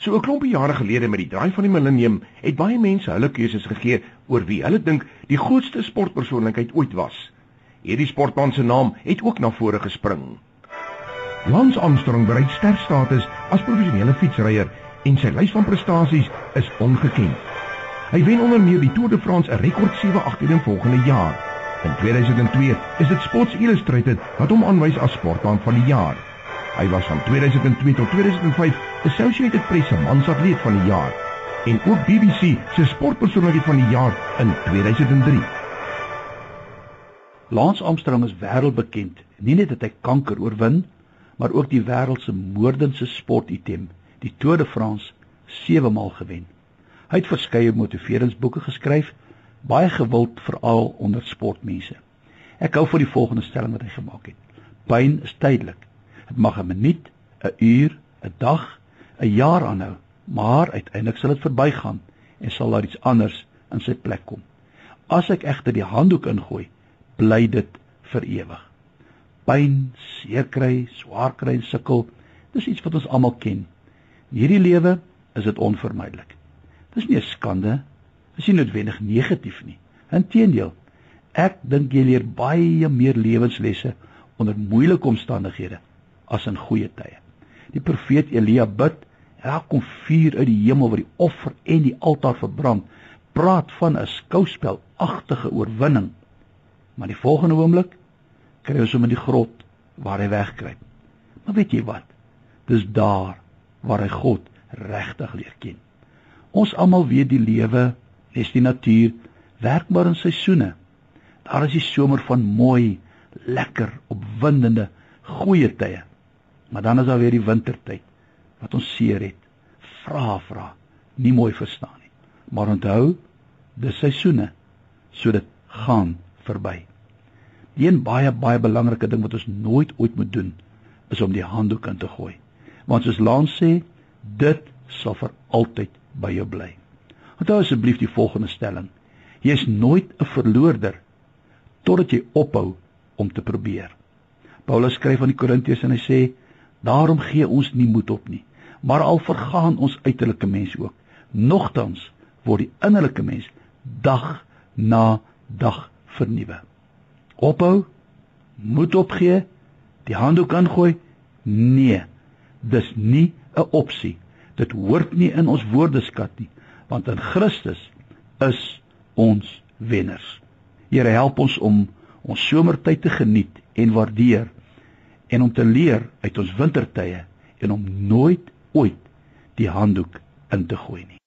So 'n klompie jare gelede met die draai van die millennium het baie mense hulle keuses gegee oor wie hulle dink die grootste sportpersoonlikheid ooit was. Hierdie sportman se naam het ook na vore gespring. Lance Armstrong bereik sterstatus as professionele fietsryer en sy lys van prestasies is ongeken. Hy wen onder meer die Tour de France 'n rekord 7-8 in volgende jaar. In 2002 is dit Sports Illustrated wat hom aanwys as sportman van die jaar. Hy was van 2002 tot 2005 Associated Press se mansatleet van die jaar en ook BBC se sportpersoonlikheid van die jaar in 2003. Lance Armstrong is wêreldbekend nie net dat hy kanker oorwin, maar ook die wêreld se moordendste sportitem, die Tour de France, 7 maal gewen. Hy het verskeie motiveringsboeke geskryf, baie gewild veral onder sportmense. Ek hou van die volgende stelling wat hy gemaak het: Pyn is tydelik, Dit mag 'n minuut, 'n uur, 'n dag, 'n jaar aanhou, maar uiteindelik sal dit verbygaan en sal daar iets anders in sy plek kom. As ek egter die handdoek ingooi, bly dit vir ewig. Pyn, seer kry, swaar kry en sukkel, dis iets wat ons almal ken. In hierdie lewe is dit onvermydelik. Dis nie 'n skande, dis nie noodwendig negatief nie. Inteendeel, ek dink jy leer baie meer lewenslesse onder moeilike omstandighede as in goeie tye. Die profeet Elia bid, daar kom vuur uit die hemel wat die offer en die altaar verbrand, praat van 'n skouspelagtige oorwinning. Maar die volgende oomblik kry ons hom in die grot waar hy wegkruip. Maar weet jy wat? Dis daar waar hy God regtig leer ken. Ons almal weet die lewe, nes die natuur, werk maar in seisoene. Daar is die somer van mooi, lekker, opwindende, goeie tye. Maar dan is daar weer die wintertyd wat ons seer het. Vra, vra, nie mooi verstaan nie. Maar onthou, dis seisoene, so dit gaan verby. Die een baie baie belangrike ding wat ons nooit ooit moet doen, is om die handdoek in te gooi. Want soos Lance sê, dit sal vir altyd by jou bly. Onthou asseblief die volgende stelling: Jy is nooit 'n verloorder totdat jy ophou om te probeer. Paulus skryf aan die Korintiërs en hy sê Daarom gee ons nie moed op nie. Maar al vergaan ons uiterlike mens ook, nogtans word die innerlike mens dag na dag vernuwe. Ophou, moed opgee, die handdoek ingooi? Nee, dis nie 'n opsie. Dit hoort nie in ons woordeskat nie, want in Christus is ons wenners. Here help ons om ons somertyd te geniet en waardeer en om te leer uit ons wintertye en om nooit ooit die handdoek in te gooi nie.